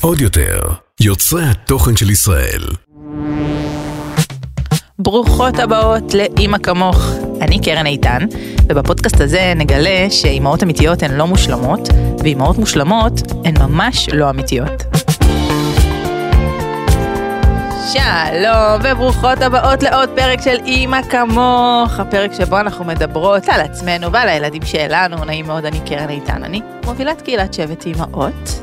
עוד יותר, יוצרי התוכן של ישראל. ברוכות הבאות לאימא כמוך. אני קרן איתן, ובפודקאסט הזה נגלה שאימהות אמיתיות הן לא מושלמות, ואימהות מושלמות הן ממש לא אמיתיות. שלום וברוכות הבאות לעוד פרק של אימא כמוך, הפרק שבו אנחנו מדברות על עצמנו ועל הילדים שלנו, נעים מאוד, אני קרן איתן, אני מובילת קהילת שבט אימהות,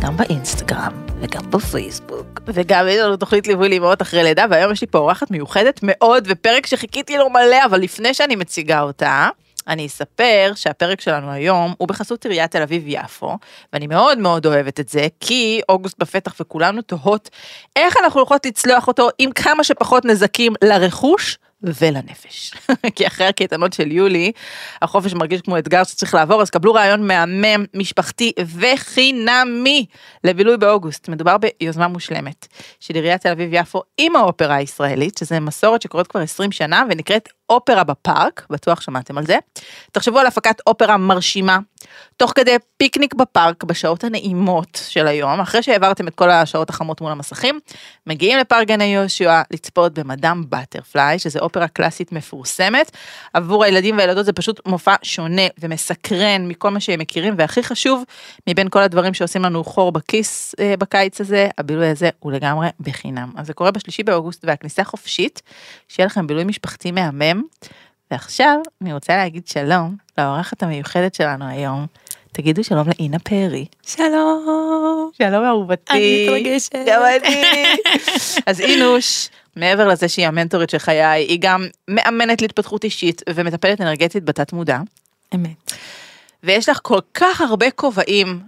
גם באינסטגרם וגם בפייסבוק, וגם יש לנו תוכנית ליווי לאמהות אחרי לידה, והיום יש לי פה אורחת מיוחדת מאוד, ופרק שחיכיתי לו מלא, אבל לפני שאני מציגה אותה, אני אספר שהפרק שלנו היום הוא בחסות עיריית תל אביב-יפו, ואני מאוד מאוד אוהבת את זה, כי אוגוסט בפתח וכולנו תוהות איך אנחנו הולכות לצלוח אותו עם כמה שפחות נזקים לרכוש. ולנפש. כי אחרי הקייטנות של יולי, החופש מרגיש כמו אתגר שצריך לעבור, אז קבלו רעיון מהמם, משפחתי וחינמי לבילוי באוגוסט. מדובר ביוזמה מושלמת של עיריית תל אביב-יפו עם האופרה הישראלית, שזה מסורת שקורית כבר 20 שנה ונקראת אופרה בפארק, בטוח שמעתם על זה. תחשבו על הפקת אופרה מרשימה, תוך כדי פיקניק בפארק בשעות הנעימות של היום, אחרי שהעברתם את כל השעות החמות מול המסכים, מגיעים לפארק גני יהושע לצפות במדאם בטרפליי, שזה אופרה קלאסית מפורסמת. עבור הילדים והילדות זה פשוט מופע שונה ומסקרן מכל מה שהם מכירים, והכי חשוב, מבין כל הדברים שעושים לנו חור בכיס אה, בקיץ הזה, הבילוי הזה הוא לגמרי בחינם. אז זה קורה בשלישי באוגוסט והכניסה חופשית, שיהיה לכם בילוי משפחתי מהמם. ועכשיו אני רוצה להגיד שלום לאורחת המיוחדת שלנו היום. תגידו שלום לאינה פרי. שלום. שלום אהובתי. אני מתרגשת. גם אני. אז אינוש, מעבר לזה שהיא המנטורית של חיי, היא גם מאמנת להתפתחות אישית ומטפלת אנרגטית בתת מודע. אמת. ויש לך כל כך הרבה כובעים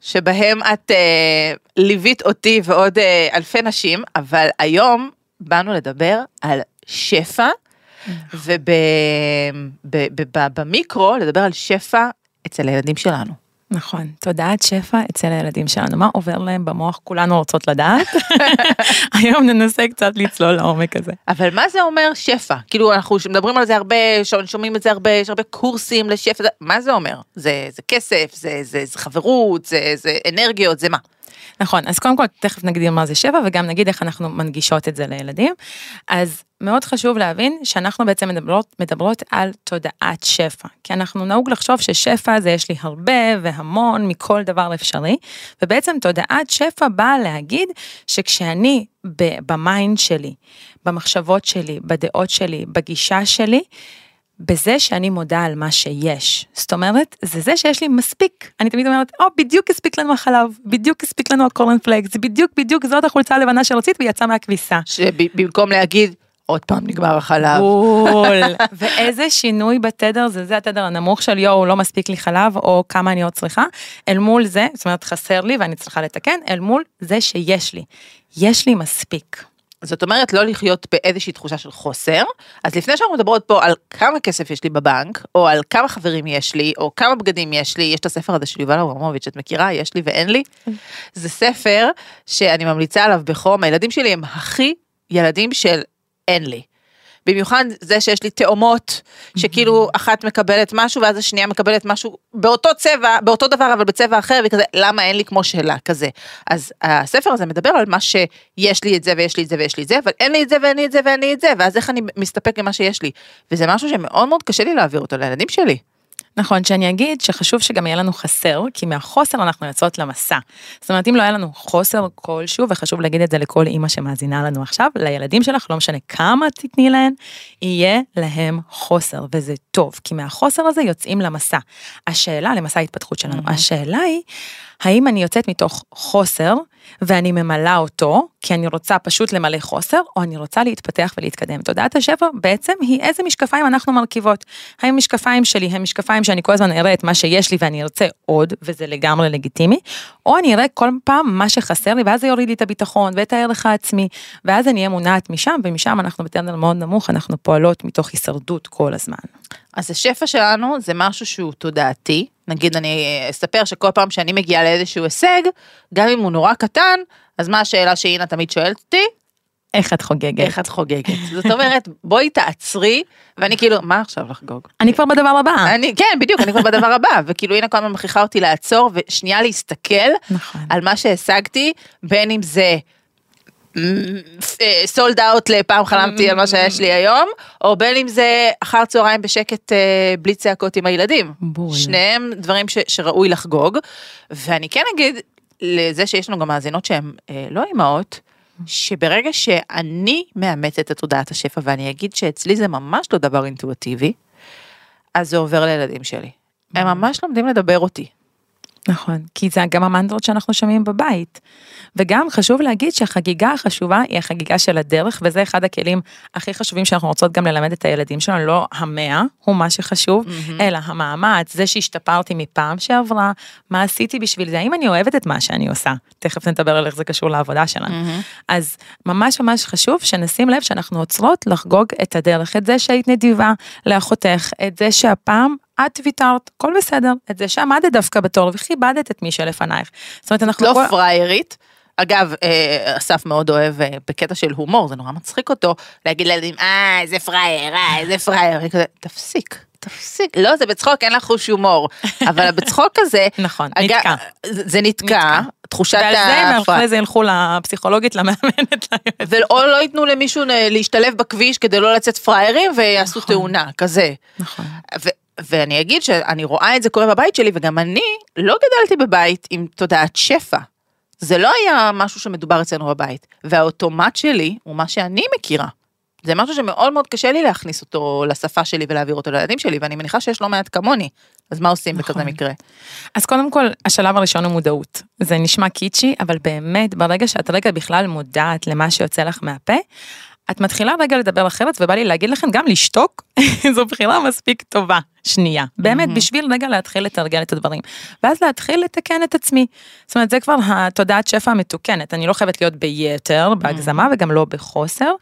שבהם את אה, ליווית אותי ועוד אה, אלפי נשים, אבל היום באנו לדבר על שפע, ובמיקרו לדבר על שפע אצל הילדים שלנו. נכון, תודעת שפע אצל הילדים שלנו, מה עובר להם במוח כולנו רוצות לדעת. היום ננסה קצת לצלול לעומק הזה. אבל מה זה אומר שפע? כאילו אנחנו מדברים על זה הרבה, שומעים את זה הרבה, יש הרבה קורסים לשפע, מה זה אומר? זה, זה כסף, זה, זה, זה חברות, זה, זה אנרגיות, זה מה? נכון, אז קודם כל תכף נגדיר מה זה שפע וגם נגיד איך אנחנו מנגישות את זה לילדים. אז מאוד חשוב להבין שאנחנו בעצם מדברות, מדברות על תודעת שפע, כי אנחנו נהוג לחשוב ששפע זה יש לי הרבה והמון מכל דבר אפשרי, ובעצם תודעת שפע באה להגיד שכשאני ב mind שלי, במחשבות שלי, בדעות שלי, בגישה שלי, בזה שאני מודה על מה שיש. זאת אומרת, זה זה שיש לי מספיק. אני תמיד אומרת, או, בדיוק הספיק לנו החלב, בדיוק הספיק לנו הקורן פלקס, בדיוק בדיוק זאת החולצה הלבנה שרצית ויצא מהכביסה. שבמקום להגיד, עוד פעם נגמר החלב. בול. ואיזה שינוי בתדר זה, זה התדר הנמוך של יואו, לא מספיק לי חלב, או כמה אני עוד צריכה, אל מול זה, זאת אומרת, חסר לי ואני צריכה לתקן, אל מול זה שיש לי. יש לי מספיק. זאת אומרת לא לחיות באיזושהי תחושה של חוסר, אז לפני שאנחנו מדברות פה על כמה כסף יש לי בבנק, או על כמה חברים יש לי, או כמה בגדים יש לי, יש את הספר הזה של יובל אברמוביץ', את מכירה? יש לי ואין לי. זה ספר שאני ממליצה עליו בחום, הילדים שלי הם הכי ילדים של אין לי. במיוחד זה שיש לי תאומות, שכאילו אחת מקבלת משהו ואז השנייה מקבלת משהו באותו צבע, באותו דבר אבל בצבע אחר, וכזה, למה אין לי כמו שלה, כזה. אז הספר הזה מדבר על מה שיש לי את זה ויש לי את זה ויש לי את זה, אבל אין לי את זה ואין לי את זה ואין לי את זה, ואז איך אני מסתפק עם מה שיש לי. וזה משהו שמאוד מאוד קשה לי להעביר אותו לילדים שלי. נכון, שאני אגיד שחשוב שגם יהיה לנו חסר, כי מהחוסר אנחנו יוצאות למסע. זאת אומרת, אם לא היה לנו חוסר כלשהו, וחשוב להגיד את זה לכל אימא שמאזינה לנו עכשיו, לילדים שלך, לא משנה כמה תתני להם, יהיה להם חוסר, וזה טוב, כי מהחוסר הזה יוצאים למסע. השאלה, למסע ההתפתחות שלנו, mm-hmm. השאלה היא, האם אני יוצאת מתוך חוסר, ואני ממלאה אותו, כי אני רוצה פשוט למלא חוסר, או אני רוצה להתפתח ולהתקדם. תודעת השפע בעצם היא איזה משקפיים אנחנו מרכיבות. האם משקפיים שלי הם משקפיים שאני כל הזמן אראה את מה שיש לי ואני ארצה עוד, וזה לגמרי לגיטימי, או אני אראה כל פעם מה שחסר לי, ואז זה יוריד לי את הביטחון ואת הערך העצמי, ואז אני אהיה מונעת משם, ומשם אנחנו בטרנר מאוד נמוך, אנחנו פועלות מתוך הישרדות כל הזמן. אז השפע שלנו זה משהו שהוא תודעתי, נגיד אני אספר שכל פעם שאני מגיעה לאיזשהו הישג, גם אם הוא נורא קטן, אז מה השאלה שאינה תמיד שואלת אותי? איך את חוגגת? איך את חוגגת. זאת אומרת, בואי תעצרי, ואני כאילו, מה עכשיו לחגוג? אני כבר בדבר הבא. אני, כן, בדיוק, אני כבר בדבר הבא, וכאילו הנה כל הזמן מכריחה אותי לעצור, ושנייה להסתכל נכון. על מה שהשגתי, בין אם זה סולד אאוט לפעם חלמתי על מה שיש לי היום, או בין אם זה אחר צהריים בשקט אה, בלי צעקות עם הילדים. בול. שניהם דברים ש, שראוי לחגוג, ואני כן אגיד לזה שיש לנו גם מאזינות שהן אה, לא אימהות, שברגע שאני מאמצת את תודעת השפע ואני אגיד שאצלי זה ממש לא דבר אינטואיטיבי, אז זה עובר לילדים שלי. הם ממש לומדים לדבר אותי. נכון, כי זה גם המנטרות שאנחנו שומעים בבית. וגם חשוב להגיד שהחגיגה החשובה היא החגיגה של הדרך, וזה אחד הכלים הכי חשובים שאנחנו רוצות גם ללמד את הילדים שלנו, לא המאה הוא מה שחשוב, אלא המאמץ, זה שהשתפרתי מפעם שעברה, מה עשיתי בשביל זה, האם אני אוהבת את מה שאני עושה, תכף נדבר על איך זה קשור לעבודה שלנו. אז ממש ממש חשוב שנשים לב שאנחנו עוצרות לחגוג את הדרך, את זה שהיית נדיבה לאחותך, את זה שהפעם את ויתרת, הכל בסדר, את זה שעמדת דווקא בתור וכיבדת את מי שלפנייך. זאת אומרת, אנחנו... לא כל- פריירית. אגב, אה, אסף מאוד אוהב אה, בקטע של הומור, זה נורא מצחיק אותו, להגיד לילדים, אה, איזה פרייר, אה, איזה אני כזה, תפסיק, תפסיק. לא, זה בצחוק, אין לך חוש הומור. אבל בצחוק הזה, נכון, אגב, נתקע. זה זה נתקע, נתקע. תחושת ועל זה הם. אחרי זה ילכו לפסיכולוגית, למאמנת. ליועצת. או לא ייתנו למישהו להשתלב בכביש כדי לא לצאת פראיירים ויעשו נכון. תאונה, כזה. נכון. ואני אגיד שאני רואה את זה קורה בבית שלי, וגם אני לא גדלתי בבית עם תודעת שפע. זה לא היה משהו שמדובר אצלנו בבית. והאוטומט שלי הוא מה שאני מכירה. זה משהו שמאוד מאוד קשה לי להכניס אותו לשפה שלי ולהעביר אותו לילדים שלי, ואני מניחה שיש לא מעט כמוני. אז מה עושים בכזה נכון. מקרה? אז קודם כל, השלב הראשון הוא מודעות. זה נשמע קיצ'י, אבל באמת, ברגע שאת רגע בכלל מודעת למה שיוצא לך מהפה, את מתחילה רגע לדבר אחרת, ובא לי להגיד לכם, גם לשתוק, זו בחירה מספיק טובה. שנייה. באמת, בשביל רגע להתחיל לתרגל את הדברים. ואז להתחיל לתקן את עצמי. זאת אומרת, זה כבר התודעת שפע המתוקנת. אני לא חייבת להיות ביתר, בהגזמה, וגם לא בחוסר.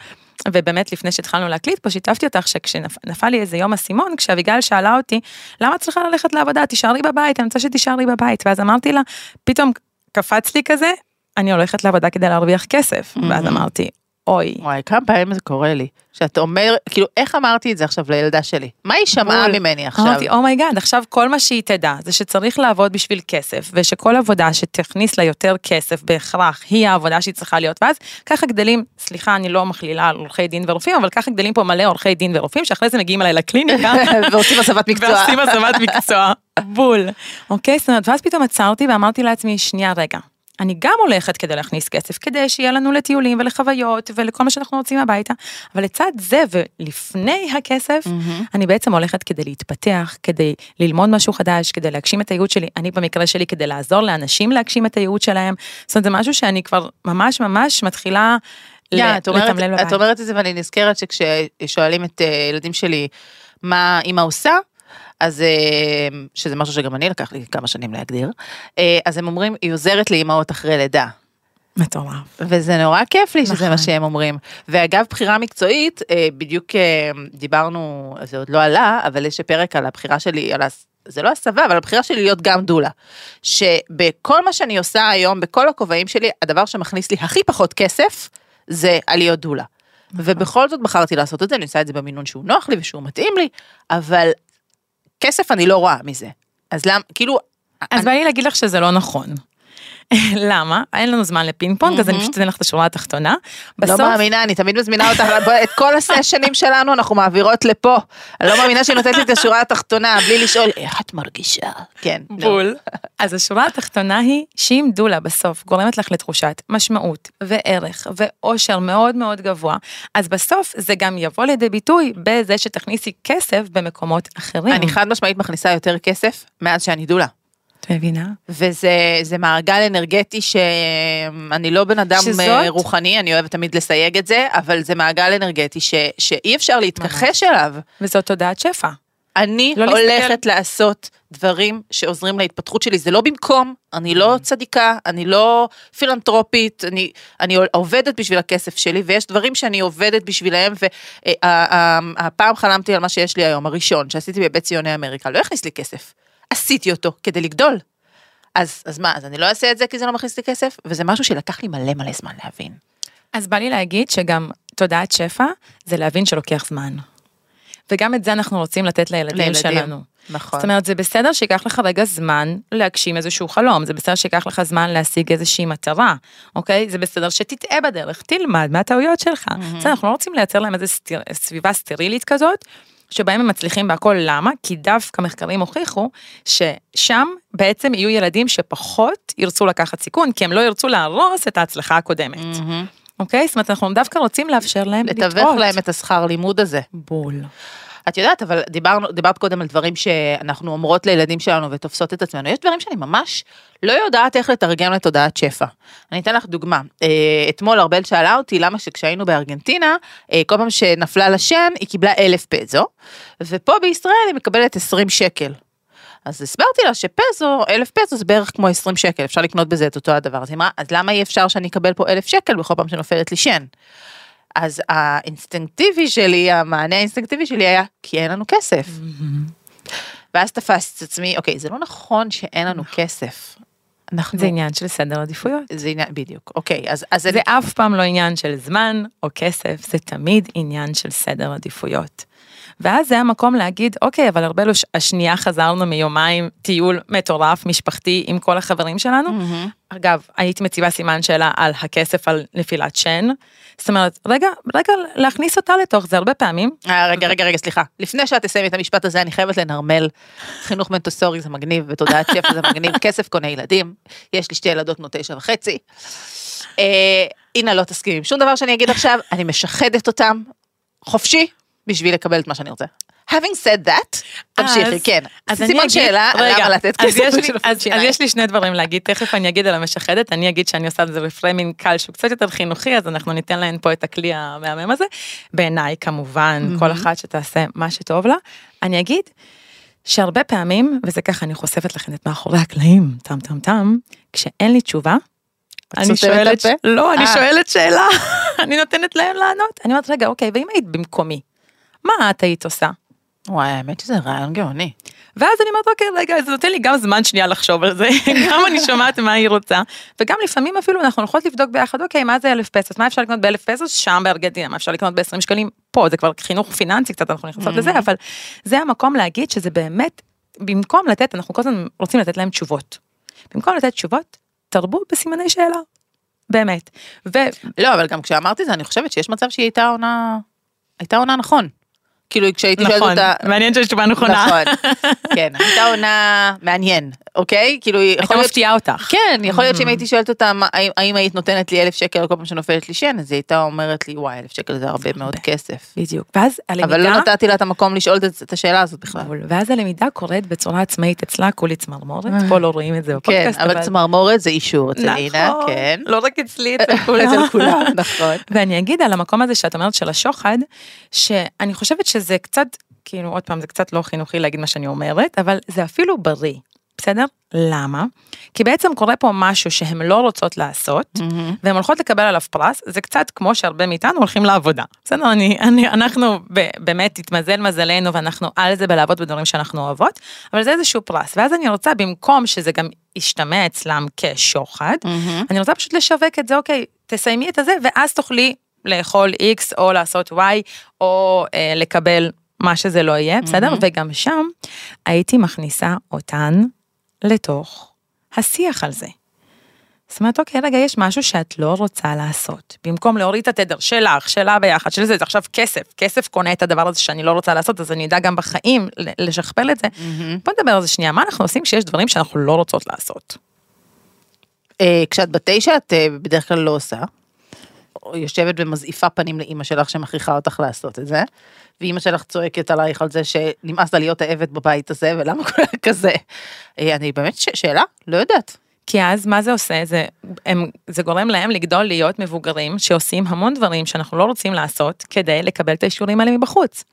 ובאמת לפני שהתחלנו להקליט פה שיתפתי אותך שכשנפל לי איזה יום אסימון כשאביגיל שאלה אותי למה את צריכה ללכת לעבודה תישארי בבית אני רוצה שתישארי בבית ואז אמרתי לה פתאום קפץ לי כזה אני הולכת לעבודה כדי להרוויח כסף ואז אמרתי אוי וואי, כמה פעמים זה קורה לי. שאת אומר, כאילו, איך אמרתי את זה עכשיו לילדה שלי? מה היא שמעה. ממני עכשיו? אמרתי oh my god עכשיו כל מה שהיא תדע זה שצריך לעבוד בשביל כסף ושכל עבודה שתכניס לה יותר כסף בהכרח היא העבודה שהיא צריכה להיות ואז ככה גדלים סליחה אני לא מכלילה על עורכי דין ורופאים אבל ככה גדלים פה מלא עורכי דין ורופאים שאחרי זה מגיעים אליי לקליניקה ועושים הסבת מקצוע. ועושים הסבת מקצוע, בול. אוקיי, זאת אומרת, ואז פתאום עצרתי ואמרתי לעצמי, שנייה רגע, אני גם הולכת כדי להכניס כסף, כדי שיהיה לנו לטיולים ולחוויות ולכל מה שאנחנו רוצים הביתה, אבל לצד זה ולפני הכסף, אני בעצם הולכת כדי להתפתח, כדי ללמוד משהו חדש, כדי להגשים את הייעוד שלי, אני במקרה שלי כדי לעזור לאנשים להגשים את הייעוד שלהם, זאת אומרת, זה משהו שאני כבר ממש ממש מתחילה אומרת- לתמלל בבית. את אומרת את זה ואני נזכרת שכששואלים את אה, ילדים שלי מה אמא עושה, אז אה, שזה משהו שגם אני לקח לי כמה שנים להגדיר, אה, אז הם אומרים היא עוזרת לאמהות אחרי לידה. מטורף. וזה נורא כיף לי שזה נכון. מה שהם אומרים. ואגב, בחירה מקצועית, אה, בדיוק דיברנו, זה עוד לא עלה, אבל יש פרק על הבחירה שלי, על. זה לא הסבה, אבל הבחירה שלי להיות גם דולה. שבכל מה שאני עושה היום, בכל הכובעים שלי, הדבר שמכניס לי הכי פחות כסף, זה על להיות דולה. ובכל זאת בחרתי לעשות את זה, אני עושה את זה במינון שהוא נוח לי ושהוא מתאים לי, אבל כסף אני לא רואה מזה. אז למה, כאילו... אז בא לי להגיד לך שזה לא נכון. למה? אין לנו זמן לפינג פונג, אז אני פשוט אתן לך את השורה התחתונה. לא מאמינה, אני תמיד מזמינה אותך, את כל הסשנים שלנו אנחנו מעבירות לפה. אני לא מאמינה שהיא נותנת לי את השורה התחתונה, בלי לשאול, איך את מרגישה? כן. נו. בול. אז השורה התחתונה היא שאם דולה בסוף גורמת לך לתחושת משמעות וערך ואושר מאוד מאוד גבוה, אז בסוף זה גם יבוא לידי ביטוי בזה שתכניסי כסף במקומות אחרים. אני חד משמעית מכניסה יותר כסף מאז שאני דולה. מבינה? וזה זה מעגל אנרגטי שאני לא בן אדם שזאת? אה, רוחני, אני אוהבת תמיד לסייג את זה, אבל זה מעגל אנרגטי ש, שאי אפשר להתכחש אליו. וזאת תודעת שפע. אני לא הולכת להסתכל- לעשות דברים שעוזרים להתפתחות שלי, זה לא במקום, אני לא צדיקה, אני לא פילנטרופית, אני, אני עובדת בשביל הכסף שלי, ויש דברים שאני עובדת בשבילהם, והפעם חלמתי על מה שיש לי היום, הראשון, שעשיתי בבית ציוני אמריקה, לא הכניס לי כסף, עשיתי אותו כדי לגדול. אז, אז מה, אז אני לא אעשה את זה כי זה לא מכניס לי כסף? וזה משהו שלקח לי מלא מלא זמן להבין. אז בא לי להגיד שגם תודעת שפע זה להבין שלוקח זמן. וגם את זה אנחנו רוצים לתת לילדים, לילדים. שלנו. נכון. זאת אומרת, זה בסדר שייקח לך רגע זמן להגשים איזשהו חלום, זה בסדר שייקח לך זמן להשיג איזושהי מטרה, אוקיי? זה בסדר שתטעה בדרך, תלמד מהטעויות שלך. בסדר, אנחנו לא רוצים לייצר להם איזו סטיר, סביבה סטרילית כזאת, שבהם הם מצליחים בהכל, למה? כי דווקא מחקרים הוכיחו ששם בעצם יהיו ילדים שפחות ירצו לקחת סיכון, כי הם לא ירצו להרוס את ההצלחה הקודמת. מהמם. אוקיי? זאת אומרת, אנחנו דווקא רוצים לאפשר להם לטעות. לתווך להם את השכר לימוד הזה. בול. את יודעת, אבל דיברנו, דיברת קודם על דברים שאנחנו אומרות לילדים שלנו ותופסות את עצמנו. יש דברים שאני ממש לא יודעת איך לתרגם לתודעת שפע. אני אתן לך דוגמה. אה, אתמול ארבל שאלה אותי למה שכשהיינו בארגנטינה, אה, כל פעם שנפלה לה שן, היא קיבלה אלף פזו, ופה בישראל היא מקבלת 20 שקל. אז הסברתי לה שפזו, אלף פזו זה בערך כמו 20 שקל, אפשר לקנות בזה את אותו הדבר. אז היא אמרה, אז למה אי אפשר שאני אקבל פה אלף שקל בכל פעם שנופלת לי שן? אז האינסטינקטיבי שלי, המענה האינסטינקטיבי שלי היה, כי אין לנו כסף. ואז תפסתי את עצמי, אוקיי, זה לא נכון שאין לנו כסף. אנחנו... זה עניין של סדר עדיפויות. זה עניין, בדיוק, אוקיי, אז, אז זה אף פעם לא עניין של זמן או כסף, זה תמיד עניין של סדר עדיפויות. ואז זה המקום להגיד, אוקיי, אבל הרבה השנייה חזרנו מיומיים טיול מטורף, משפחתי, עם כל החברים שלנו. מהמם. אגב, הייתי מציבה סימן שאלה על הכסף על נפילת שן. זאת אומרת, רגע, רגע, להכניס אותה לתוך זה הרבה פעמים. אה, רגע, רגע, רגע, סליחה. לפני שאת תסיימי את המשפט הזה, אני חייבת לנרמל. חינוך מנטוסורי זה מגניב, ותודעת שפע זה מגניב, כסף קונה ילדים. יש לי שתי ילדות בנות תשע וחצי. אה, הנה, לא תסכים עם שום דבר שאני אגיד עכשיו, אני משחדת אותם חופשי בשביל לקבל את מה שאני רוצה. having said that, תמשיכי, כן. אז סימן אגיד, שאלה, רגע, למה לתת כסף אז- שיניים? אז יש לי שני דברים להגיד, תכף אני אגיד על המשחדת, אני אגיד שאני עושה את זה בפריימינג קל שהוא קצת יותר חינוכי, אז אנחנו ניתן להן פה את הכלי המהמם הזה. בעיניי כמובן, כל אחת שתעשה מה שטוב לה. אני אגיד שהרבה פעמים, וזה ככה אני חושפת לכם את מאחורי הקלעים, טם טם טם, כשאין לי תשובה, אני שואלת? לא, אני אה. שואלת שאלה, אני נותנת להם לענות, אני אומרת, רגע, אוקיי, ואם היית במקומי, מה את היית עושה? וואי, האמת שזה רעיון גאוני. ואז אני אומרת, אוקיי, רגע, זה נותן לי גם זמן שנייה לחשוב על זה, גם אני שומעת מה היא רוצה, וגם לפעמים אפילו אנחנו הולכות לבדוק ביחד, אוקיי, מה זה אלף פסוס, מה אפשר לקנות באלף פסוס שם בארגנטינה, מה אפשר לקנות ב-20 שקלים פה, זה כבר חינוך פיננסי קצת, אנחנו נכנסות לזה, אבל זה המקום להגיד שזה באמת, במקום לתת, אנחנו כל הזמן רוצים לתת להם תשובות. במקום לתת תשובות, תרבו בסימני שאלה. באמת. ו... לא, אבל גם כשאמרתי זה, אני חושבת שיש מצב שהיא הייתה עונה, הייתה עונה נכון. כאילו, כשהייתי שואלת נכון, אותה... מעניין שיש תשובה נכונה. נכון, כן, הייתה עונה מעניין, אוקיי? כאילו, הייתה יכול להיות... מפתיעה אותך. כן, יכול להיות שאם הייתי שואלת אותה, האם- היית נותנת לי אלף שקל כל פעם שנופלת לי שן, אז היא הייתה אומרת לי, וואי, אלף שקל זה הרבה מאוד כסף. בדיוק. ואז הלמידה... אבל לא נתתי לה את המקום לשאול את- השאלה הזאת בכלל. ואז הלמידה קורית בצורה עצמאית אצלה, כולי צמרמורת, פה לא רואים את זה כן, בפודקאסט, אבל צמרמורת זה אישור אצל אינה, נכון, כן. לא רק אצלי, אצל כולם. נכון. ואני אגיד על המקום הזה שאת אומרת של השוחד, שאני חושבת שזה קצת, כאילו עוד פעם זה קצת לא חינוכי להגיד מה שאני אומרת, אבל זה אפילו בריא, בסדר? למה? כי בעצם קורה פה משהו שהן לא רוצות לעשות, והן הולכות לקבל עליו פרס, זה קצת כמו שהרבה מאיתנו הולכים לעבודה. בסדר, אני, אני, אנחנו ב, באמת התמזל מזלנו ואנחנו על זה בלעבוד בדברים שאנחנו אוהבות, אבל זה איזשהו פרס. ואז אני רוצה, במקום שזה גם ישתמע אצלם כשוחד, אני רוצה פשוט לשווק את זה, אוקיי, תסיימי את הזה, ואז תוכלי לאכול X או לעשות Y, או אה, לקבל מה שזה לא יהיה, בסדר? וגם שם הייתי מכניסה אותן לתוך השיח על זה. זאת אומרת, אוקיי, רגע, יש משהו שאת לא רוצה לעשות. במקום להוריד את התדר שלך, שלה ביחד, של זה, זה עכשיו כסף. כסף קונה את הדבר הזה שאני לא רוצה לעשות, אז אני אדע גם בחיים לשכפל את זה. בוא נדבר על זה שנייה, מה אנחנו עושים כשיש דברים שאנחנו לא רוצות לעשות? אה, כשאת בת תשע את אה, בדרך כלל לא עושה. יושבת ומזעיפה פנים לאימא שלך שמכריחה אותך לעשות את זה. ואימא שלך צועקת עלייך על זה שנמאס לה להיות העבד בבית הזה ולמה קורה כזה. אה, אני באמת ש- שאלה? לא יודעת. כי אז מה זה עושה? זה, הם, זה גורם להם לגדול להיות מבוגרים שעושים המון דברים שאנחנו לא רוצים לעשות כדי לקבל את האישורים האלה מבחוץ.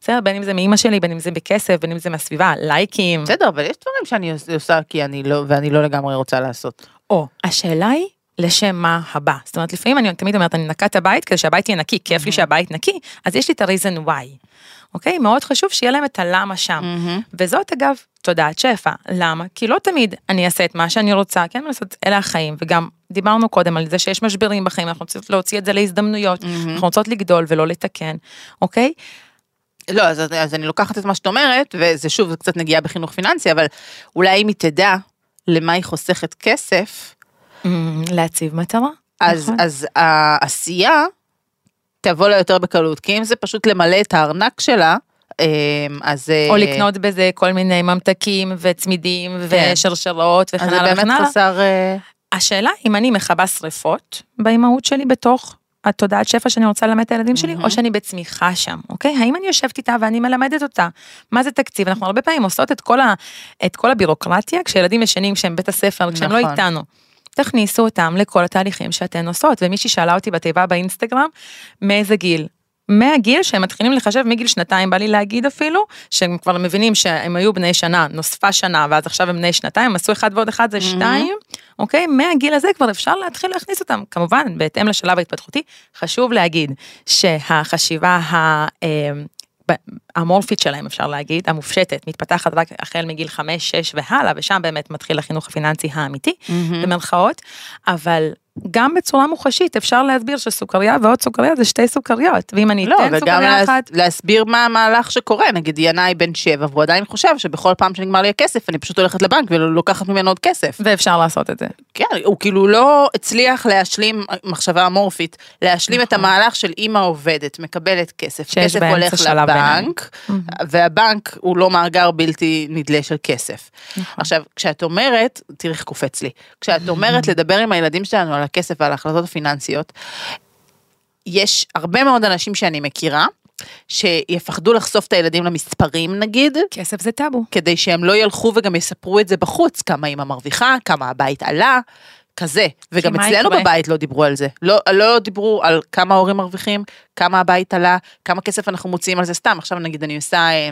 בסדר, בין אם זה מאימא שלי, בין אם זה בכסף, בין אם זה מהסביבה, לייקים. בסדר, אבל יש דברים שאני עוש- עושה כי אני לא, ואני לא לגמרי רוצה לעשות. או, השאלה היא, לשם מה הבא. זאת אומרת, לפעמים אני תמיד אומרת, אני נקה את הבית כדי שהבית יהיה נקי, כיף לי שהבית נקי, אז יש לי את ה-reason why. אוקיי? מאוד חשוב שיהיה להם את הלמה שם. וזאת אגב תודעת שפע. למה? כי לא תמיד אני אעשה את מה שאני רוצה, כן, לעשות, אלה החיים, וגם דיברנו קודם על זה שיש משברים בחיים, אנחנו רוצים להוציא את זה להזדמנויות, אנחנו רוצות לגדול ולא לתקן, אוקיי? לא, אז, אז אני לוקחת את מה שאת אומרת, וזה שוב, זה קצת נגיעה בחינוך פיננסי, אבל אולי אם היא תדע למה היא חוסכת כסף, להציב מטרה. אז, נכון. אז העשייה תבוא לה יותר בקלות, כי אם זה פשוט למלא את הארנק שלה, אמ, אז... או אה, לקנות בזה כל מיני ממתקים וצמידים כן. ושרשרות וכן אז זה הלאה באמת הלאה. חסר... אה, השאלה אם אני מכבה שריפות באימהות שלי בתוך התודעת שפע שאני רוצה ללמד את הילדים שלי, או שאני בצמיחה שם, אוקיי? האם אני יושבת איתה ואני מלמדת אותה? מה זה תקציב? אנחנו הרבה פעמים עושות את כל, ה, את כל הבירוקרטיה כשילדים ישנים, כשהם בית הספר, כשהם לא נכון. איתנו. תכניסו אותם לכל התהליכים שאתן עושות, ומישהי שאלה אותי בתיבה באינסטגרם, מאיזה גיל? מהגיל שהם מתחילים לחשב מגיל שנתיים, בא לי להגיד אפילו, שהם כבר מבינים שהם היו בני שנה, נוספה שנה, ואז עכשיו הם בני שנתיים, עשו אחד ועוד אחד זה שתיים, אוקיי? מהגיל הזה כבר אפשר להתחיל להכניס אותם. כמובן, בהתאם לשלב ההתפתחותי, חשוב להגיד שהחשיבה ה... המורפית שלהם אפשר להגיד, המופשטת, מתפתחת רק החל מגיל 5, 6 והלאה, ושם באמת מתחיל החינוך הפיננסי האמיתי, במרכאות, אבל גם בצורה מוחשית אפשר להסביר שסוכריה ועוד סוכריה זה שתי סוכריות, ואם אני לא, אתן וגם סוכריה אחת, להסביר מה המהלך שקורה, נגיד ינאי בן שבע, והוא עדיין חושב שבכל פעם שנגמר לי הכסף, אני פשוט הולכת לבנק ולוקחת ממנו עוד כסף. ואפשר לעשות את זה. כן, הוא כאילו לא הצליח להשלים, מחשבה אמורפית, להשלים את נכון. המהלך של אימא עובדת, מקבלת כסף, כסף הולך לבנק, והבנק הוא לא מאגר בלתי נדלה של כסף. נכון. עכשיו, כשאת אומרת, תראי איך קופץ לי, כשאת אומרת לדבר עם הילדים שלנו על הכסף ועל ההחלטות הפיננסיות, יש הרבה מאוד אנשים שאני מכירה, שיפחדו לחשוף את הילדים למספרים נגיד, כסף זה טאבו. כדי שהם לא ילכו וגם יספרו את זה בחוץ, כמה אמא מרוויחה, כמה הבית עלה, כזה. וגם אצלנו יקרה? בבית לא דיברו על זה. לא, לא דיברו על כמה ההורים מרוויחים, כמה הבית עלה, כמה כסף אנחנו מוציאים על זה סתם. עכשיו נגיד אני עושה אה, אה,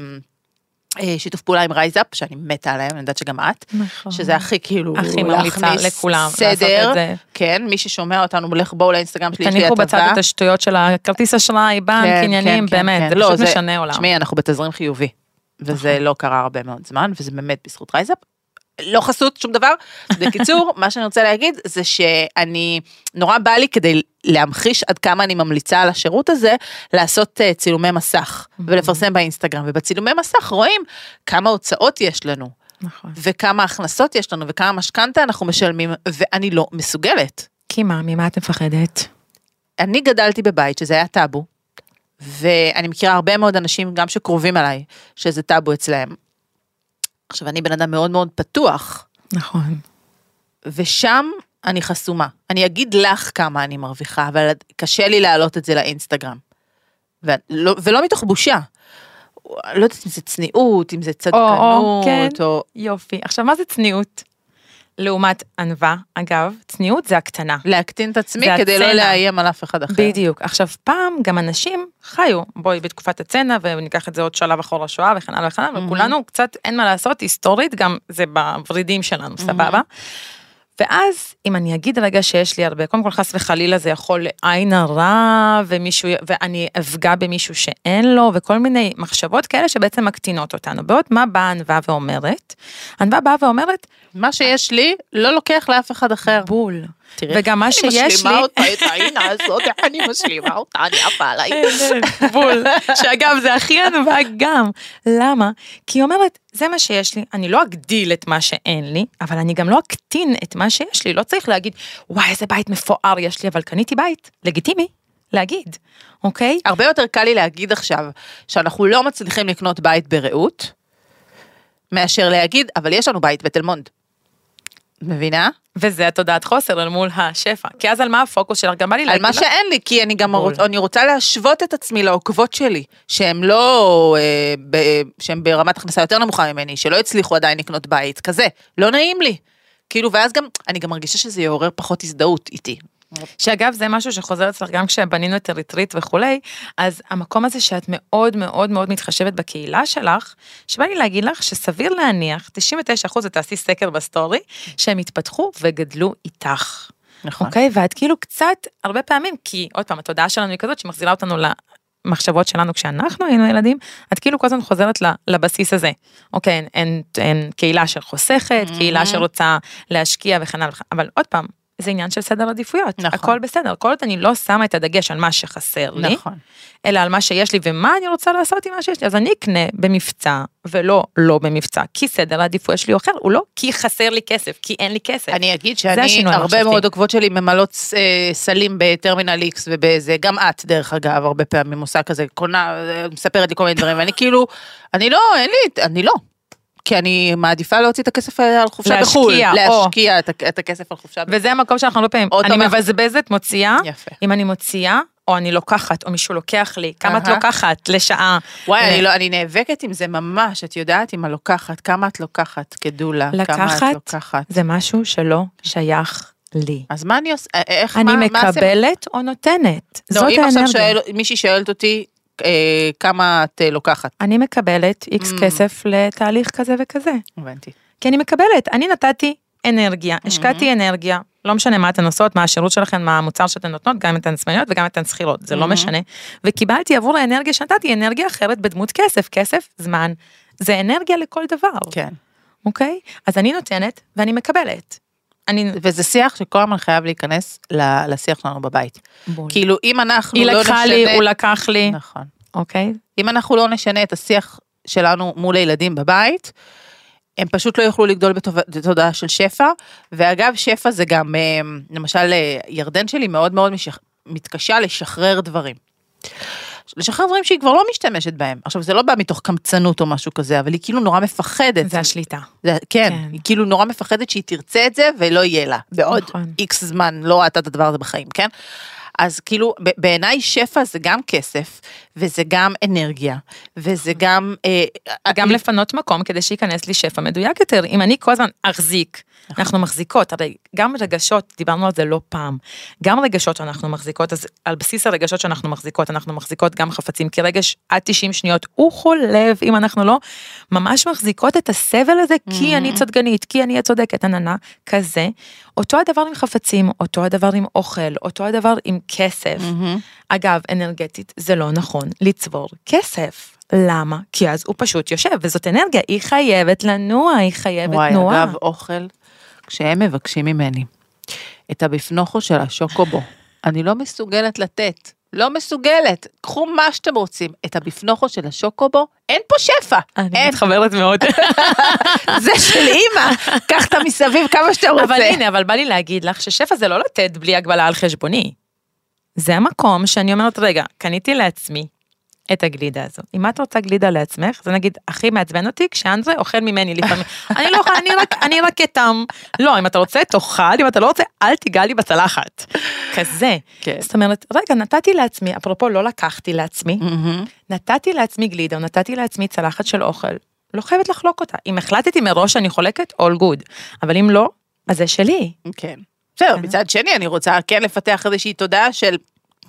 שיתוף פעולה עם RiseUp, שאני מתה עליהם, אני יודעת שגם את, נכון. שזה הכי כאילו, הכי ממליצה לכולם לעשות סדר, את זה. כן, מי ששומע אותנו, לך בואו לאינסטגרם שלי, יש לי תניחו הטבה. בצד את השטויות של הכרטיס אשראי, בנק, כן, עניינים, כן, כן, באמת, כן. זה לא, פשוט משנה עולם. תשמעי, אנחנו בתזרים חיובי, וזה לא קרה הרבה מאוד זמן, וזה באמת בזכות RiseUp. לא חסות, שום דבר. בקיצור, מה שאני רוצה להגיד זה שאני, נורא בא לי כדי להמחיש עד כמה אני ממליצה על השירות הזה, לעשות אה, צילומי מסך ולפרסם באינסטגרם, ובצילומי מסך רואים כמה הוצאות יש לנו, נכון. וכמה הכנסות יש לנו, וכמה משכנתה אנחנו משלמים, ואני לא מסוגלת. כי מה, ממה את מפחדת? אני גדלתי בבית שזה היה טאבו, ואני מכירה הרבה מאוד אנשים, גם שקרובים אליי, שזה טאבו אצלהם. עכשיו, אני בן אדם מאוד מאוד פתוח, נכון. ושם אני חסומה. אני אגיד לך כמה אני מרוויחה, אבל קשה לי להעלות את זה לאינסטגרם. ולא, ולא מתוך בושה. לא יודעת אם זה צניעות, אם זה צדקנות, כן. או... יופי. עכשיו, מה זה צניעות? לעומת ענווה, אגב, צניעות זה הקטנה. להקטין את עצמי כדי לא הצנע. לאיים על אף אחד אחר. בדיוק. עכשיו, פעם גם אנשים חיו, בואי, בתקופת הצנע, וניקח את זה עוד שלב אחורה שואה וכן הלאה וכן הלאה, אבל כולנו קצת, אין מה לעשות, היסטורית, גם זה בוורידים שלנו, סבבה? ואז, אם אני אגיד רגע שיש לי הרבה, קודם כל חס וחלילה זה יכול לעין הרע, ומישהו, ואני אפגע במישהו שאין לו, וכל מיני מחשבות כאלה שבעצם מקטינות אותנו. בעוד מה באה ענווה ואומרת? ענווה באה ואומרת, מה שיש לי, לא לוקח לאף אחד אחר. בול. תראי, וגם מה אני שיש משלימה לי, אותה, את העינה הזאת, איך אני משלימה אותה, אני עפה עליי. בול. שאגב, זה הכי ענווה גם. למה? כי היא אומרת, זה מה שיש לי, אני לא אגדיל את מה שאין לי, אבל אני גם לא אקטין את מה שיש לי. לא צריך להגיד, וואי, איזה בית מפואר יש לי, אבל קניתי בית. לגיטימי להגיד, אוקיי? הרבה יותר קל לי להגיד עכשיו שאנחנו לא מצליחים לקנות בית ברעות, מאשר להגיד, אבל יש לנו בית בתל מונד. מבינה? וזה התודעת חוסר אל מול השפע. כי אז על מה הפוקוס שלך? גם בא לי על להגיד מה לך, שאין לי, כי אני גם. רוצ, אני רוצה להשוות את עצמי לעוקבות שלי, שהן לא, אה, ב, שהן ברמת הכנסה יותר נמוכה ממני, שלא הצליחו עדיין לקנות בית, כזה, לא נעים לי. כאילו, ואז גם, אני גם מרגישה שזה יעורר פחות הזדהות איתי. שאגב זה משהו שחוזר אצלך גם כשבנינו את ה retreat וכולי, אז המקום הזה שאת מאוד מאוד מאוד מתחשבת בקהילה שלך, שבא לי להגיד לך שסביר להניח, 99% ותעשי סקר ב story, שהם התפתחו וגדלו איתך. נכון. אוקיי? ואת כאילו קצת, הרבה פעמים, כי עוד פעם, התודעה שלנו היא כזאת שמחזירה אותנו למחשבות שלנו כשאנחנו היינו ילדים, את כאילו כל הזמן חוזרת ל- לבסיס הזה. אוקיי, אין, אין, אין קהילה שחוסכת, קהילה Mhm. שרוצה להשקיע וכן הלאה, אבל עוד פעם, זה עניין של סדר עדיפויות. נכון. הכל בסדר, כל עוד אני לא שמה את הדגש על מה שחסר לי, נכון. אלא על מה שיש לי ומה אני רוצה לעשות עם מה שיש לי, אז אני אקנה במבצע ולא לא במבצע, כי סדר העדיפויות שלי הוא אחר, הוא לא כי חסר לי כסף, כי אין לי כסף. אני אגיד שאני, הרבה. מאוד עוקבות שלי ממלאות אה, סלים בטרמינל X ובזה, גם את דרך אגב, הרבה פעמים עושה כזה, קונה, אה, מספרת לי כל מיני דברים, ואני כאילו, אני לא, אין לי, אני לא. כי אני מעדיפה להוציא את הכסף על חופשה להשקיע, בחו"ל, או. להשקיע את, ה- את הכסף על חופשה בחו"ל. וזה המקום שאנחנו הרבה פעמים, אני אנחנו- מבזבזת, מוציאה, יפה. אם אני מוציאה, או אני לוקחת, או מישהו לוקח לי, כמה את אהה. לוקחת לשעה. וואי, ל- אני, לא, אני נאבקת עם זה ממש, את יודעת, עם הלוקחת, כמה את לוקחת כדולה, כמה את לוקחת. זה משהו שלא שייך לי. אז מה אני עושה, אה, איך, אני מה, מה עושים? מקבלת או נותנת, לא, זאת אם עכשיו האנרגיה. שואל, מישהי שואלת אותי, אה, כמה את אה, לוקחת, אני מקבלת איקס Mm. כסף לתהליך כזה וכזה. הבנתי. כי אני מקבלת, אני נתתי אנרגיה, השקעתי אנרגיה, לא משנה מה אתן עושות, מה השירות שלכן, מה המוצר שאתן נותנות, גם אם אתן עצמאיות וגם אם אתן שכירות, זה לא מהמם. משנה. וקיבלתי עבור האנרגיה שנתתי אנרגיה אחרת בדמות כסף, כסף, זמן, זה אנרגיה לכל דבר, כן. אוקיי? אז אני נותנת ואני מקבלת. אני... וזה שיח שכל הזמן חייב להיכנס לשיח שלנו בבית. בול. כאילו, אם אנחנו היא לא נשנה... לקחה לי, הוא לקח לי, נכון. אוקיי? אם אנחנו לא נשנה את השיח שלנו מול הילדים בבית, הם פשוט לא יוכלו לגדול בתודעה של שפע. ואגב, שפע זה גם, אה, למשל, אה, ירדן שלי מאוד מאוד משח... מתקשה לשחרר דברים. לשחרר דברים שהיא כבר לא משתמשת בהם. עכשיו, זה לא בא מתוך קמצנות או משהו כזה, אבל היא כאילו נורא מפחדת. זה השליטה. זה, כן, כן. היא כאילו נורא מפחדת שהיא תרצה את זה ולא יהיה לה. בעוד נכון. איקס זמן לא ראתה את הדבר הזה בחיים, כן? אז כאילו, בעיניי שפע זה גם כסף, וזה גם אנרגיה, וזה גם... אה, גם אני- לפנות מקום כדי שייכנס לי שפע מדויק יותר. אם אני כל הזמן אחזיק. אנחנו מחזיקות, הרי גם רגשות, דיברנו על זה לא פעם, גם רגשות שאנחנו מחזיקות, אז על בסיס הרגשות שאנחנו מחזיקות, אנחנו מחזיקות גם חפצים, כי רגש עד 90 שניות הוא חולב, אם אנחנו לא ממש מחזיקות את הסבל הזה, כי אני צדקנית, כי אני הצודקת, עננה, כזה. אותו הדבר עם חפצים, אותו הדבר עם אוכל, אותו הדבר עם כסף. מהמם. אגב, אנרגטית, זה לא נכון לצבור כסף. למה? כי אז הוא פשוט יושב, וזאת אנרגיה, היא חייבת לנוע, היא חייבת וואי, תנועה. אגב, אוכל, כשהם מבקשים ממני את הביפנוכו של השוקובו, אני לא מסוגלת לתת. לא מסוגלת. קחו מה שאתם רוצים. את הביפנוכו של השוקובו, אין פה שפע. אני אין. מתחברת מאוד. זה של אימא. קח את המסביב כמה שאתה רוצה. אבל הנה, אבל בא לי להגיד לך ששפע זה לא לתת בלי הגבלה על חשבוני. זה המקום שאני אומרת, רגע, קניתי לעצמי את הגלידה הזו. אם את רוצה גלידה לעצמך, זה נגיד הכי מעצבן אותי כשאנדרה אוכל ממני לפעמים. אני לא יכולה, אני רק, אני רק אתם. לא, אם אתה רוצה, תאכל, אם אתה לא רוצה, אל תיגע לי בצלחת. כזה. כן. זאת אומרת, רגע, נתתי לעצמי, אפרופו לא לקחתי לעצמי. נתתי לעצמי גלידה, או נתתי לעצמי צלחת של אוכל, לא חייבת לחלוק אותה. אם החלטתי מראש שאני חולקת, all good. אבל אם לא, אז זה שלי. כן. בסדר, כן. מצד שני, אני רוצה כן לפתח איזושהי תודעה של...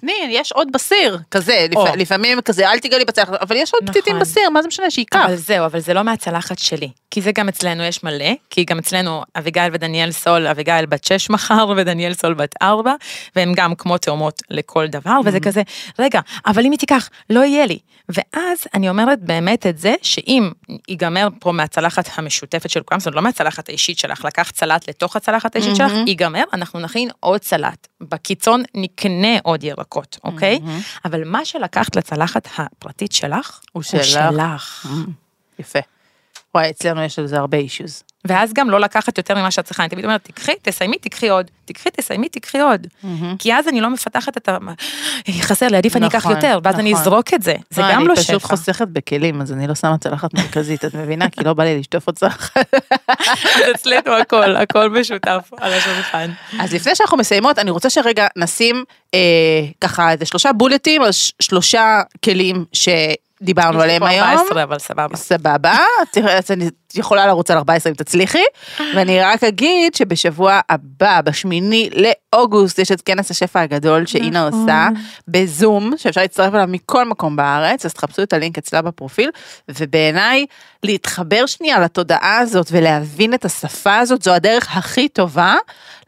תני, יש עוד בסיר, כזה, או. לפ... לפעמים כזה, אל תיגע לי בצלחת, אבל יש עוד נכון. פתיתים בסיר, מה זה משנה, שייקח. אבל זהו, אבל זה לא מהצלחת שלי. כי זה גם אצלנו יש מלא, כי גם אצלנו אביגיל ודניאל סול, אביגיל בת שש מחר ודניאל סול בת ארבע, והם גם כמו תאומות לכל דבר, וזה כזה, רגע, אבל אם היא תיקח, לא יהיה לי. ואז אני אומרת באמת את זה, שאם ייגמר פה מהצלחת המשותפת של כולם, זאת אומרת לא מהצלחת האישית שלך, לקחת סלט לתוך הצלחת האישית שלך, ייגמר, אנחנו נכין עוד סלט. בקיצון נקנה עוד ירקות, אוקיי? אבל מה שלקחת לצלחת הפרטית שלך, הוא הוא שלך. שלך. יפה. וואי, אצלנו יש על זה הרבה אישוז. ואז גם לא לקחת יותר ממה שאת צריכה, אני תמיד אומרת, תקחי, תסיימי, תקחי עוד, תקחי, תסיימי, תקחי עוד. כי אז אני לא מפתחת את ה... חסר לי, עדיף אני אקח נכון, יותר, ואז אני נכון. אזרוק את זה, זה גם לא אני פשוט שפע. חוסכת בכלים, אז אני לא שמה צלחת מרכזית, את מבינה? כי לא בא לי לשטוף עוד צלחת. אז אצלנו הכל, הכל משותף על השולחן. אז לפני שאנחנו מסיימות, אני רוצה שרגע נשים אה, ככה איזה שלושה בולטים ש- שלושה כלים דיברנו עליהם היום. 14, אבל סבבה. סבבה, אני יכולה לרוץ על 14 אם תצליחי, ואני רק אגיד שבשבוע הבא, בשמיני לאוגוסט, יש את כנס השפע הגדול שאינה נכון. עושה בזום, שאפשר להצטרף אליו מכל מקום בארץ, אז תחפשו את הלינק אצלה בפרופיל, ובעיניי, להתחבר שנייה לתודעה הזאת ולהבין את השפה הזאת, זו הדרך הכי טובה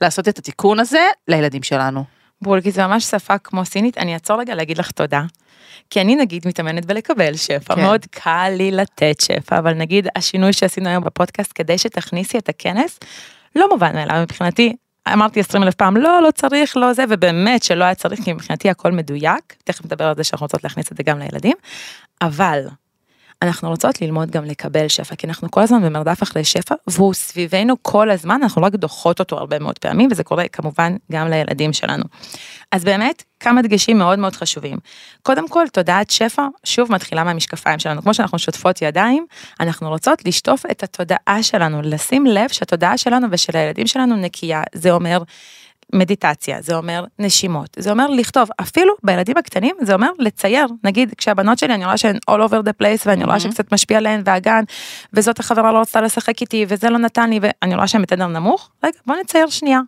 לעשות את התיקון הזה לילדים שלנו. בול, כי זה ממש שפה כמו סינית, אני אעצור רגע להגיד לך תודה. כי אני נגיד מתאמנת בלקבל שפע, כן. מאוד קל לי לתת שפע, אבל נגיד השינוי שעשינו היום בפודקאסט כדי שתכניסי את הכנס, לא מובן מאליו מבחינתי. אמרתי 20 אלף פעם, לא, לא צריך, לא זה, ובאמת שלא היה צריך, כי מבחינתי הכל מדויק, תכף נדבר על זה שאנחנו רוצות להכניס את זה גם לילדים, אבל אנחנו רוצות ללמוד גם לקבל שפע, כי אנחנו כל הזמן במרדף אחרי שפע, והוא סביבנו כל הזמן, אנחנו רק דוחות אותו הרבה מאוד פעמים, וזה קורה כמובן גם לילדים שלנו. אז באמת, כמה דגשים מאוד מאוד חשובים. קודם כל, תודעת שפע, שוב מתחילה מהמשקפיים שלנו. כמו שאנחנו שוטפות ידיים, אנחנו רוצות לשטוף את התודעה שלנו, לשים לב שהתודעה שלנו ושל הילדים שלנו נקייה. זה אומר מדיטציה, זה אומר נשימות, זה אומר לכתוב, אפילו בילדים הקטנים זה אומר לצייר, נגיד כשהבנות שלי אני רואה שהן all over the place ואני רואה שקצת משפיע עליהן והגן, וזאת החברה לא רצתה לשחק איתי וזה לא נתן לי ואני רואה שהן בתדר נמוך, רגע בוא נצייר שנייה,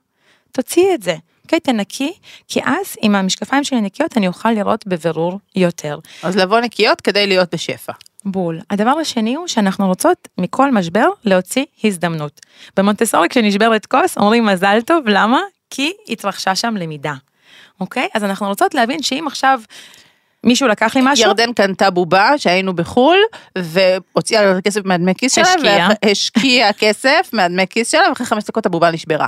תוציאי את זה. אוקיי, תנקי, כי אז עם המשקפיים שלי נקיות אני אוכל לראות בבירור יותר. אז לבוא נקיות כדי להיות בשפע. בול. הדבר השני הוא שאנחנו רוצות מכל משבר להוציא הזדמנות. במונטסורי כשנשברת כוס אומרים מזל טוב, למה? כי התרחשה שם למידה. אוקיי? אז אנחנו רוצות להבין שאם עכשיו מישהו לקח לי משהו, ירדן קנתה בובה שהיינו בחול והוציאה לה כסף מהדמי כיס שלה, השקיעה. והשקיעה כסף מהדמי כיס שלה ואחרי חמש דקות הבובה נשברה.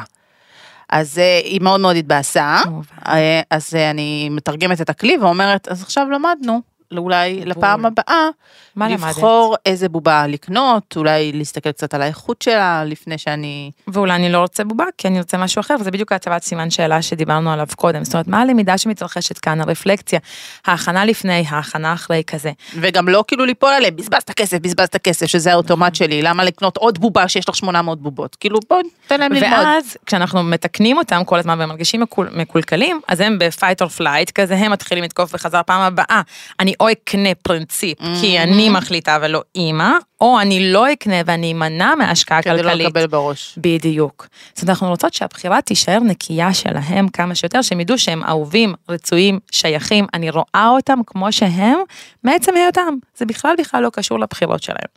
אז אה, היא מאוד מאוד התבאסה. אה, אז אה, אני מתרגמת את הכלי ואומרת אז עכשיו למדנו. אולי לפעם הבאה, מה למדת? לבחור איזה בובה לקנות, אולי להסתכל קצת על האיכות שלה לפני שאני... ואולי אני לא רוצה בובה, כי אני רוצה משהו אחר, וזה בדיוק הצבת סימן שאלה שדיברנו עליו קודם. זאת אומרת, מה הלמידה שמתרחשת כאן, הרפלקציה, ההכנה לפני, ההכנה אחרי כזה. וגם לא כאילו ליפול עליהם, בזבזת כסף, בזבזת כסף, שזה האוטומט שלי, למה לקנות עוד בובה שיש לך 800 בובות? כאילו בוא תן להם ללמוד. ואז כשאנחנו מתקנים אותם כל הזמן והם מרגישים מקול, מקולקלים, אז הם ב-fight or flight כזה, הם מתחילים לתקוף בחזרה פעם הבאה. אני או אקנה פרינציפ, כי אני מחליטה ולא אימא, או אני לא אקנה ואני אמנע מהשקעה כדי לא כלכלית. לקבל בראש. בדיוק. זאת אומרת, אנחנו רוצות שהבחירה תישאר נקייה שלהם כמה שיותר, שהם ידעו שהם אהובים, רצויים, שייכים, אני רואה אותם כמו שהם, מעצם היותם. זה בכלל בכלל לא קשור לבחירות שלהם.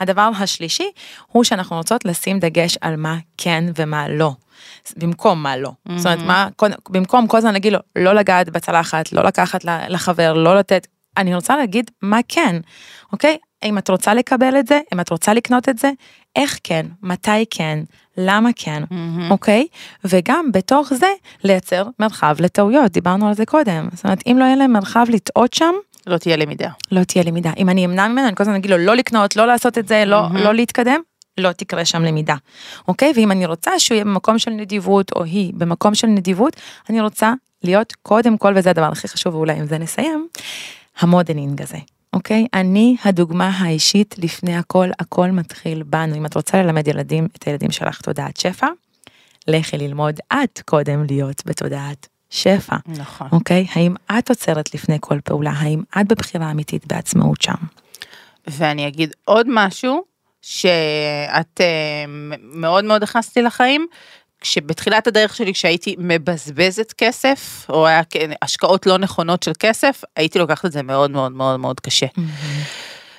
הדבר השלישי, הוא שאנחנו רוצות לשים דגש על מה כן ומה לא. במקום מה לא. זאת אומרת, מה, במקום כל הזמן להגיד לו, לא לגעת בצלחת, לא לקחת לחבר, לא לתת, אני רוצה להגיד מה כן, אוקיי? אם את רוצה לקבל את זה, אם את רוצה לקנות את זה, איך כן, מתי כן, למה כן, אוקיי? וגם בתוך זה לייצר מרחב לטעויות, דיברנו על זה קודם. זאת אומרת, אם לא יהיה להם מרחב לטעות שם, לא תהיה למידה. לא תהיה למידה. אם אני אמנע ממנו, אני כל הזמן אגיד לו לא לקנות, לא לעשות את זה, לא, לא להתקדם, לא תקרה שם למידה. אוקיי? ואם אני רוצה שהוא יהיה במקום של נדיבות, או היא במקום של נדיבות, אני רוצה להיות קודם כל, וזה הדבר הכי חשוב, ואולי עם זה נסיים, המודלינג הזה. אוקיי? אני הדוגמה האישית לפני הכל, הכל מתחיל בנו. אם את רוצה ללמד ילדים, את הילדים שלך תודעת שפע, לכי ללמוד את קודם להיות בתודעת שפע. נכון. אוקיי? האם את עוצרת לפני כל פעולה? האם את בבחירה אמיתית בעצמאות שם? ואני אגיד עוד משהו, שאת אה, מאוד מאוד הכנסתי לחיים, כשבתחילת הדרך שלי, כשהייתי מבזבזת כסף, או היה השקעות לא נכונות של כסף, הייתי לוקחת את זה מאוד מאוד מאוד מאוד קשה.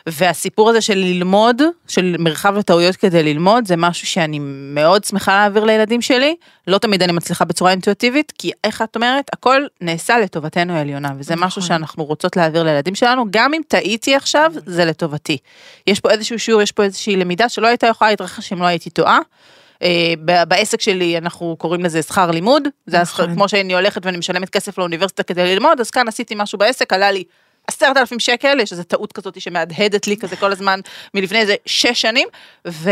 והסיפור הזה של ללמוד, של מרחב לטעויות כדי ללמוד, זה משהו שאני מאוד שמחה להעביר לילדים שלי. לא תמיד אני מצליחה בצורה אינטואיטיבית, כי איך את אומרת, הכל נעשה לטובתנו העליונה, וזה משהו שאנחנו רוצות להעביר לילדים שלנו, גם אם טעיתי עכשיו, זה לטובתי. יש פה איזשהו שיעור, יש פה איזושהי למידה שלא הייתה יכולה להתרחש אם לא הייתי טועה. אה, בעסק שלי אנחנו קוראים לזה שכר לימוד, זה השכר, נכון. כמו שאני הולכת ואני משלמת כסף לאוניברסיטה כדי ללמוד, אז כאן עשיתי משהו בעסק, עלה לי עשרת אלפים שקל, יש איזו טעות כזאת שמהדהדת לי כזה כל הזמן מלפני איזה שש שנים, וזה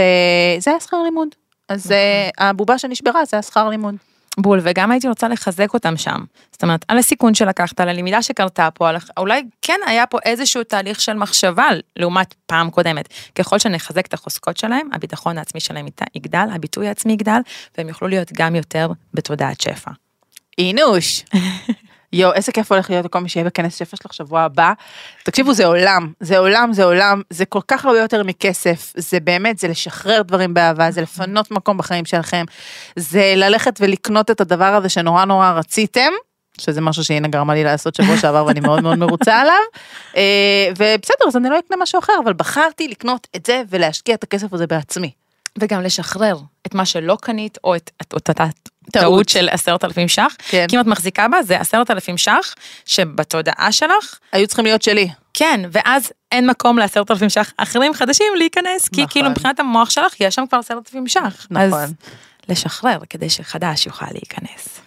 היה שכר לימוד. אז אה, הבובה שנשברה זה השכר לימוד. בול, וגם הייתי רוצה לחזק אותם שם. זאת אומרת, על הסיכון שלקחת, על הלמידה שקרתה פה, על... אולי כן היה פה איזשהו תהליך של מחשבה לעומת פעם קודמת. ככל שנחזק את החוזקות שלהם, הביטחון העצמי שלהם יגדל, הביטוי העצמי יגדל, והם יוכלו להיות גם יותר בתודעת שפע. אינוש. יואו, איזה כיף הולך להיות לכל מי שיהיה בכנס שפע שלך שבוע הבא. תקשיבו, זה עולם, זה עולם, זה עולם, זה כל כך הרבה יותר מכסף, זה באמת, זה לשחרר דברים באהבה, זה לפנות מקום בחיים שלכם, זה ללכת ולקנות את הדבר הזה שנורא נורא רציתם. שזה משהו שהנה גרמה לי לעשות שבוע שעבר ואני מאוד מאוד מרוצה עליו. אה, ובסדר, אז אני לא אקנה משהו אחר, אבל בחרתי לקנות את זה ולהשקיע את הכסף הזה בעצמי. וגם לשחרר את מה שלא קנית, או את אותה. טעות של עשרת אלפים ש"ח. כן. כי אם את מחזיקה בה, זה עשרת אלפים ש"ח, שבתודעה שלך, היו צריכים להיות שלי. כן, ואז אין מקום לעשרת אלפים ש"ח אחרים חדשים להיכנס, כי נכון. כאילו מבחינת המוח שלך, יש שם כבר עשרת אלפים ש"ח. נכון. אז לשחרר, כדי שחדש יוכל להיכנס.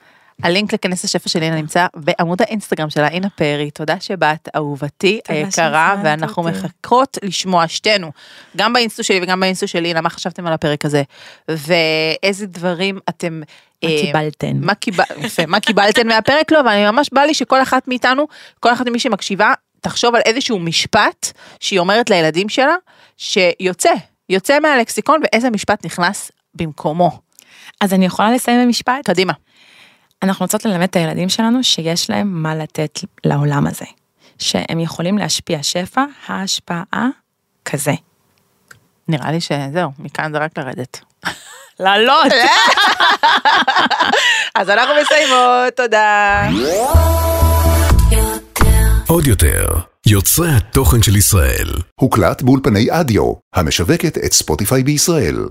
הלינק לכנס השפע של אינה נמצא בעמוד האינסטגרם שלה, אינה פרי, תודה שבאת, אהובתי היקרה, ואנחנו אותי. מחכות לשמוע שתינו, גם באינסטו שלי וגם באינסטו של אינה, מה חשבתם על הפרק הזה, ואיזה דברים אתם... מה אה, קיבלתן? מה, קיבל, מה קיבלתם מהפרק? לא, אבל אני ממש בא לי שכל אחת מאיתנו, כל אחת ממי שמקשיבה, תחשוב על איזשהו משפט שהיא אומרת לילדים שלה, שיוצא, יוצא מהלקסיקון, ואיזה משפט נכנס במקומו. אז אני יכולה לסיים במשפט? קדימה. אנחנו רוצות ללמד את הילדים שלנו שיש להם מה לתת לעולם הזה. שהם יכולים להשפיע שפע, ההשפעה כזה. נראה לי שזהו, מכאן זה רק לרדת. לעלות! אז אנחנו מסיימות, תודה. עוד יותר, יוצרי התוכן של ישראל. הוקלט באולפני אדיו, המשווקת את ספוטיפיי בישראל.